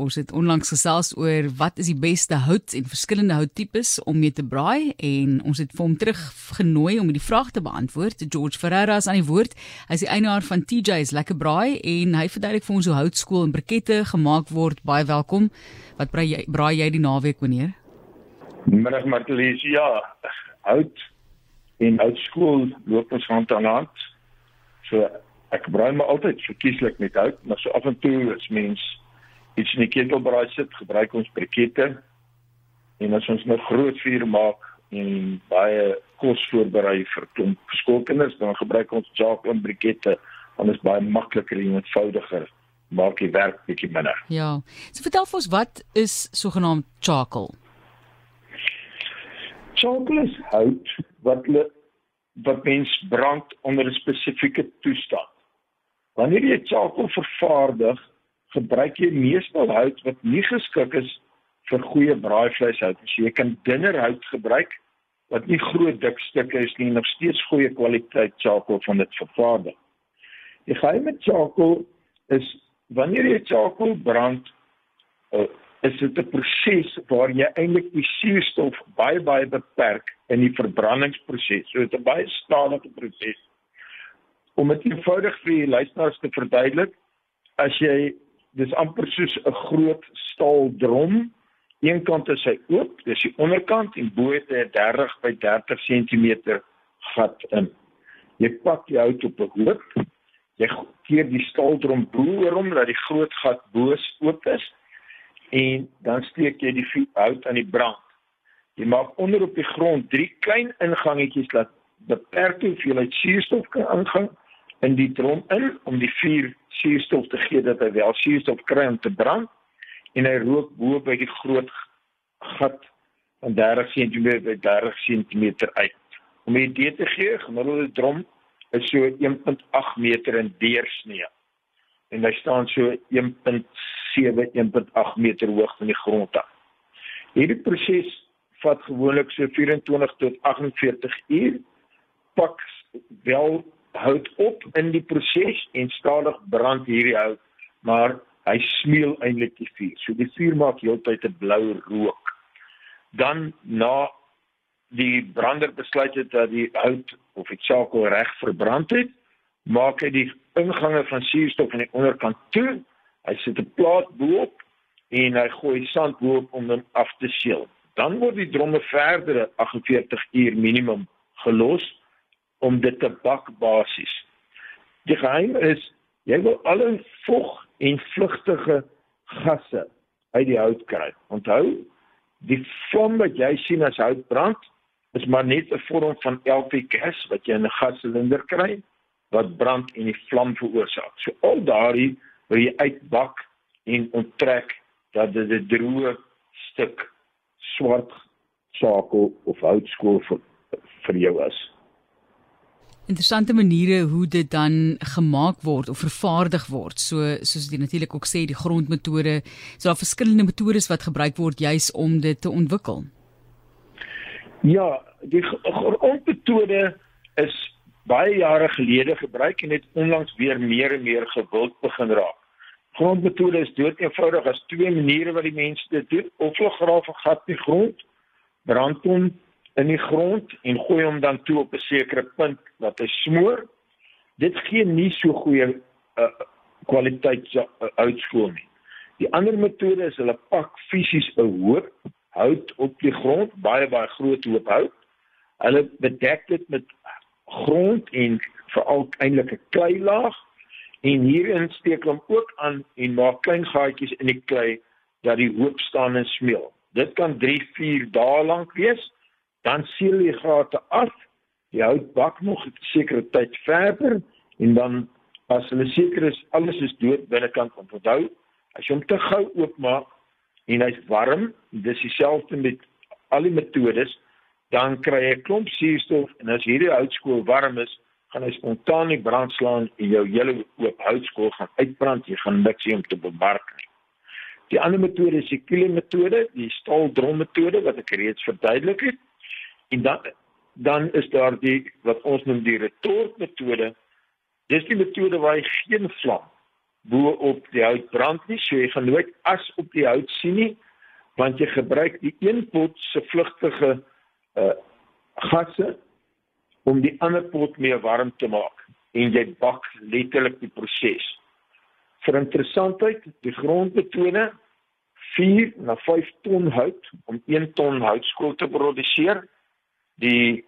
Ons het onlangs gesels oor wat is die beste hout en verskillende houttipes om mee te braai en ons het vir hom teruggenooi om die vraag te beantwoord. George Ferreira is aan die woord. Hy is die eienaar van TJ's Lekker Braai en hy verduidelik vir ons hoe houtskool en brikette gemaak word. Baie welkom. Wat braai jy braai jy die naweek wanneer? Middag Martelies. Ja, hout en houtskool loop ons hand aan hand. So ek braai maar altyd verkieslik met hout, maar so af en toe as mens iets in die ketel braai sit, gebruik ons brikette. En as ons nou groot vuur maak en baie kos voorberei vir klomp skoolkinders, dan gebruik ons en brikette, want dit is baie makliker en eenvoudiger maak die werk bietjie minder. Ja. So vertel vir ons wat is sogenaamd charcoal? Charcoal is hout wat wat mens brand onder 'n spesifieke toestand. Wanneer jy charcoal vervaardig, gebruik jy meestal hout wat nie geskik is vir goeie braaivleishout nie. So jy kan dunner hout gebruik wat nie groot dik stukke is nie, nog steeds goeie kwaliteit charcoal van dit vervaardig. Die geheim met charcoal is wanneer jy charcoal brand, uh, is dit 'n proses waar jy eintlik die suurstof baie baie beperk in die verbrandingsproses. So dit is 'n baie stadige proses om dit eenvoudig vir luisteraars te verduidelik, as jy dis amper soos 'n groot staal drom, een kant is hy oop, dis die onderkant en bo het 'n 30 by 30 cm gat in. Jy pak die hout op 'n hoop, jy keer die staaldrom bo oor dat die groot gat bo oop is en dan steek jy die hout aan die brand. Jy maak onder op die grond drie klein ingangetjies dat beperkte hoeveelheid suurstof kan ingaan in die drom in om die vuur suurstof te gee dat hy wel suurstof kry om te brand en hy rook bo by die groot gat van 30 cm by 30 cm uit. Om 'n idee te gee, gemiddelde drom is so 1.8 meter in deursnee. En hy staan so 1.7 1.8 meter hoog van die grond af. Hierdie proses vat gewoonlik so 24 tot 48 uur. Pak wel hout op in die proses en stadig brand hierdie hout, maar hy smeul eintlik die vuur. So die vuur maak heeltyd 'n blou rook. Dan na die brander besluit het dat die hout of die charcoal reg verbrand het, maak hy die ingange van suurstof aan die onderkant toe. Hy sit 'n plaat bo-op en hy gooi sand bo-op om hom af te seël. Dan word die dromme verdere 48 uur minimum gelos om dit te bak basies. Die geheim is jy wil alle vog en vlugtige gasse uit die hout kry. Onthou, die vlam wat jy sien as hout brand is maar net 'n vorm van LP-gas wat jy in 'n gassilinder kry wat brand en die vlam veroorsaak. So al daardie wil jy uitbak en onttrek dat dit 'n droë stuk swart sakel of houtskool vir, vir jou is interessante maniere hoe dit dan gemaak word of vervaardig word. So soos jy natuurlik ook sê die grondmetode, so daar verskillende metodes wat gebruik word juis om dit te ontwikkel. Ja, die grondmetode is baie jare gelede gebruik en het onlangs weer meer en meer gewild begin raak. Grondmetode is dood eenvoudig as twee maniere wat die mense dit doen. Of hulle grawe gat in die grond, brand hom in die grond en gooi hom dan toe op 'n sekere punt dat hy smoor. Dit gee nie so goeie uh, kwaliteit uh, uitskool nie. Die ander metode is hulle pak fisies 'n hoop hout op die grond, baie baie groot hoop hout. Hulle bedek dit met grond en veral eintlik 'n kleilaag en hierin steek hom ook aan en maak klein gaatjies in die klei dat die hoop staan en smeel. Dit kan 3, 4 dae lank wees dan seël jy gate af. Die hout bak nog 'n sekere tyd verder en dan as hulle seker is alles is dood binnekant om onthou, as jy hom te gou oopmaak en hy's warm, dis dieselfde met al die metodes, dan kry jy 'n klomp suurstof en as hierdie houtskool warm is, gaan hy spontaan die brand slaan en jou hele oop houtskool gaan uitbrand, jy gaan niks hê om te bemark nie. Die ander metode is die kiele metode, die staaldrom metode wat ek reeds verduidelik het. En dan dan is daar die wat ons noem die retort metode. Dis die metode waar jy geen vlam bo op die hout brand nie. So jy gaan nooit as op die hout sien nie want jy gebruik die een pot se vlugtige uh gasse om die ander pot meer warm te maak en jy bak letterlik die proses. Vir interessantheid, die grondmetode 4 na 5 ton hout om 1 ton houtskool te produseer. Die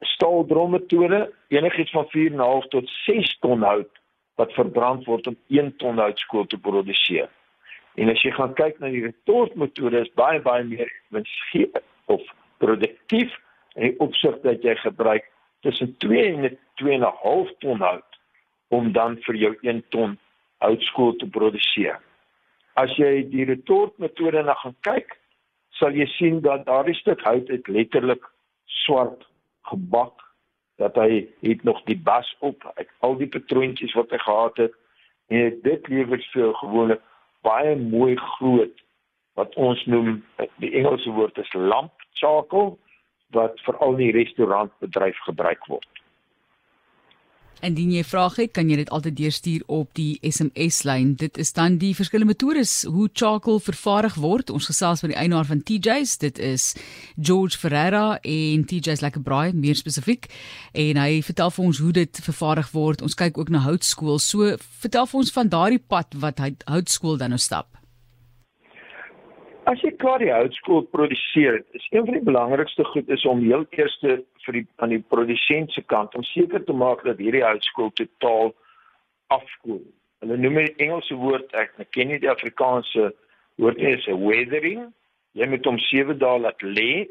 staaldrommetode enigiets van 4,5 tot 6 ton hout wat verbrand word om 1 ton houtskool te produseer. En as jy gaan kyk na die retortmetode is baie baie meer winsgewend of produktief en opsig dat jy gebruik tussen 2 en 2,5 ton hout om dan vir jou 1 ton houtskool te produseer. As jy die retortmetode na gaan kyk, sal jy sien dat daardie stuk hout het letterlik swart gebak dat hy het nog die bas op, het al die patroontjies wat hy gehad het en dit lewer vir gewoonlik baie mooi groot wat ons noem die Engelse woord is lamp charcoal wat veral in die restaurantbedryf gebruik word. Indien jy vrae het, kan jy dit altyd deurstuur op die SMS lyn. Dit is dan die verskillende metodes hoe charcoal vervaardig word. Ons gesels met die eienaar van TJ's. Dit is George Ferreira en TJ's Lekker Braai meer spesifiek. En hy vertel vir ons hoe dit vervaardig word. Ons kyk ook na houtskool. So vertel vir ons van daardie pad wat houtskool dan nou stap. As jy klaar die houtskool produseer, is een van die belangrikste goed is om heel eers vir die aan die produsent se kant om seker te maak dat hierdie houtskool totaal afkoel. Hulle noem dit Engelse woord ek, ek ken nie die Afrikaanse woord nie, is 'n weathering. Jy moet hom 7 dae laat lê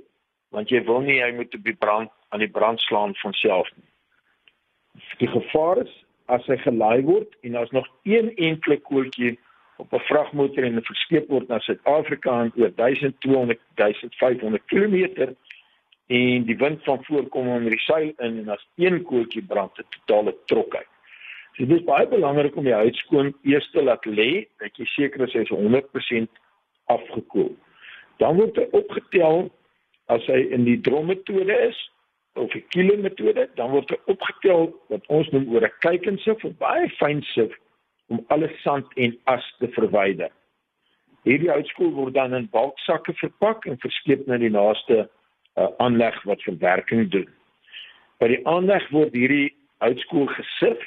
want jy wil nie hy moet op die brand aan die brand slaan van self nie. Die gevaar is as hy gelaai word en daar's nog een enkele koeltjie op 'n vragmotor en verskeep word na Suid-Afrika en oor 1200 1500 km en die wind van voorkom onder die seil in en as een koeltjie brand het totale trok uit. So dit is baie belangrik om die hout skoon eers te laat lê dat jy seker is hy is 100% afgekoel. Dan word hy opgetel as hy in die drommetode is of die kilo metode, dan word hy opgetel wat ons noem oor 'n kykensif of baie fyn sif om alle sand en as te verwyder. Hierdie houtskool word dan in balksakke verpak en verskeep na die naaste uh, aanleg wat verwerking doen. By die aanleg word hierdie houtskool gesif.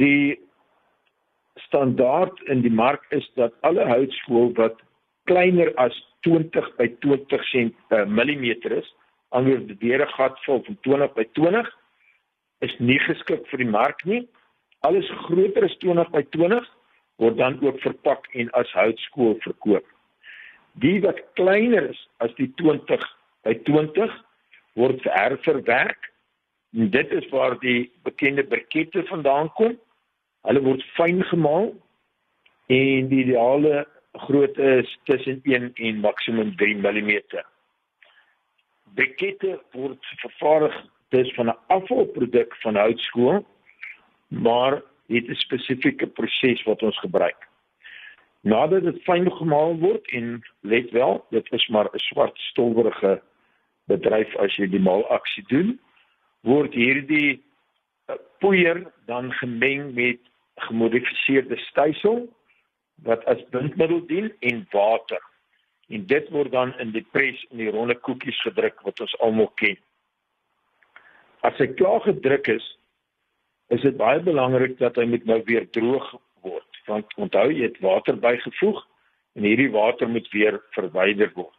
Die standaard in die mark is dat alle houtskool wat kleiner as 20 by 20 cm uh, millimeter is, anders die deure gat vol van 20 by 20 is nie geskik vir die mark nie Alles groter as 20 by 20 word dan ook verpak en as houtskool verkoop. Die wat kleiner is as die 20 by 20 word herverwerk. En dit is waar die bekende brikette vandaan kom. Hulle word fyn gemaal en die ideale grootte is tussen 1 en maksimum 3 mm. Brikette word vervaardig dis van 'n afvalproduk van houtskool maar is 'n spesifieke proses wat ons gebruik. Nadat dit fyn gemaal word en let wel, dit is maar 'n swart stowwerige bedryf as jy die maalaksie doen, word hierdie eh, poeier dan gemeng met gemodifiseerde stysel wat as bindmiddel dien en water. En dit word dan in die pres in die ronde koekies gedruk wat ons almal ken. As hy klaar gedruk is, is dit baie belangrik dat hy moet nou weer droog word want onthou jy het water bygevoeg en hierdie water moet weer verwyder word.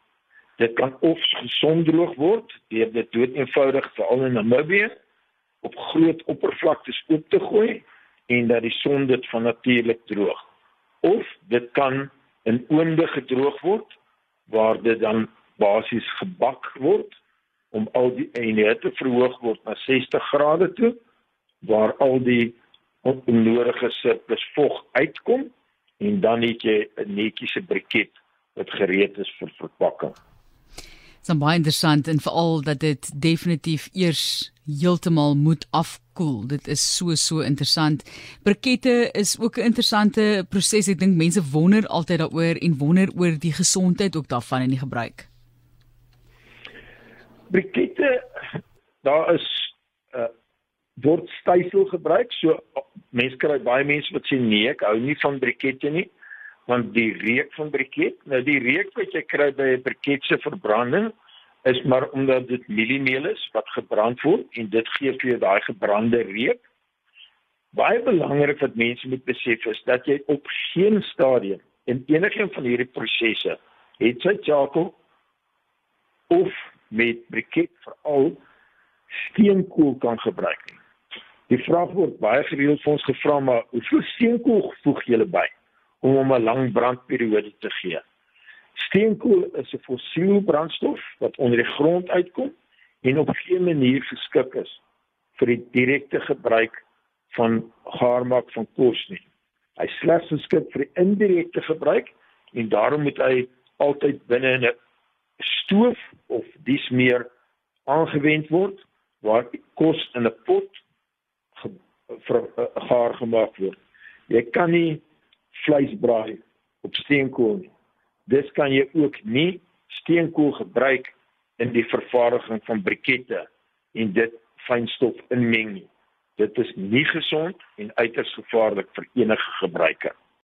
Dit kan of gesond droog word deur dit dood eenvoudig veral in Namibië op groot oppervlaktes oop te gooi en dat die son dit van natuurlik droog. Of dit kan in oonde gedroog word waar dit dan basies gebak word om al die eenhede te verhoog word na 60 grade toe waar al die onnodige surplus vog uitkom en dan het jy 'n netjiese briket wat gereed is vir verpakking. Dit is baie interessant en veral dat dit definitief eers heeltemal moet afkoel. Dit is so so interessant. Brikette is ook 'n interessante proses. Ek dink mense wonder altyd daaroor en wonder oor die gesondheid ook daarvan in die gebruik. Brikette daar is word stysel gebruik. So mense kry baie mense wat sê nee, ek hou nie van brikette nie want die reuk van briket, nou die reuk wat jy kry by 'n briket se verbranding is maar omdat dit mieliemeel is wat gebrand word en dit gee vir jou daai gebrande reuk. Baie belangrik wat mense moet besef is dat jy op geen stadium in enigiets van hierdie prosesse het jy charcoal of met briket veral steenkool kan gebruik nie. Die vraag word baie gereeld vir ons gevra maar hoeveel steenkool voeg jy by om hom 'n lang brandperiode te gee? Steenkool is 'n fossiel brandstof wat onder die grond uitkom en op geen manier geskik is vir die direkte gebruik van gaarmaak van kos nie. Hy slegs geskik vir indirekte gebruik en daarom moet hy altyd binne 'n stoof of dis meer aangewend word waar kos in 'n gaar gemaak word. Jy kan nie vleis braai op steenkool nie. Dis kan jy ook nie steenkool gebruik in die vervaardiging van brikette en dit fynstof inmeng nie. Dit is nie gesond en uiters gevaarlik vir enige gebruiker.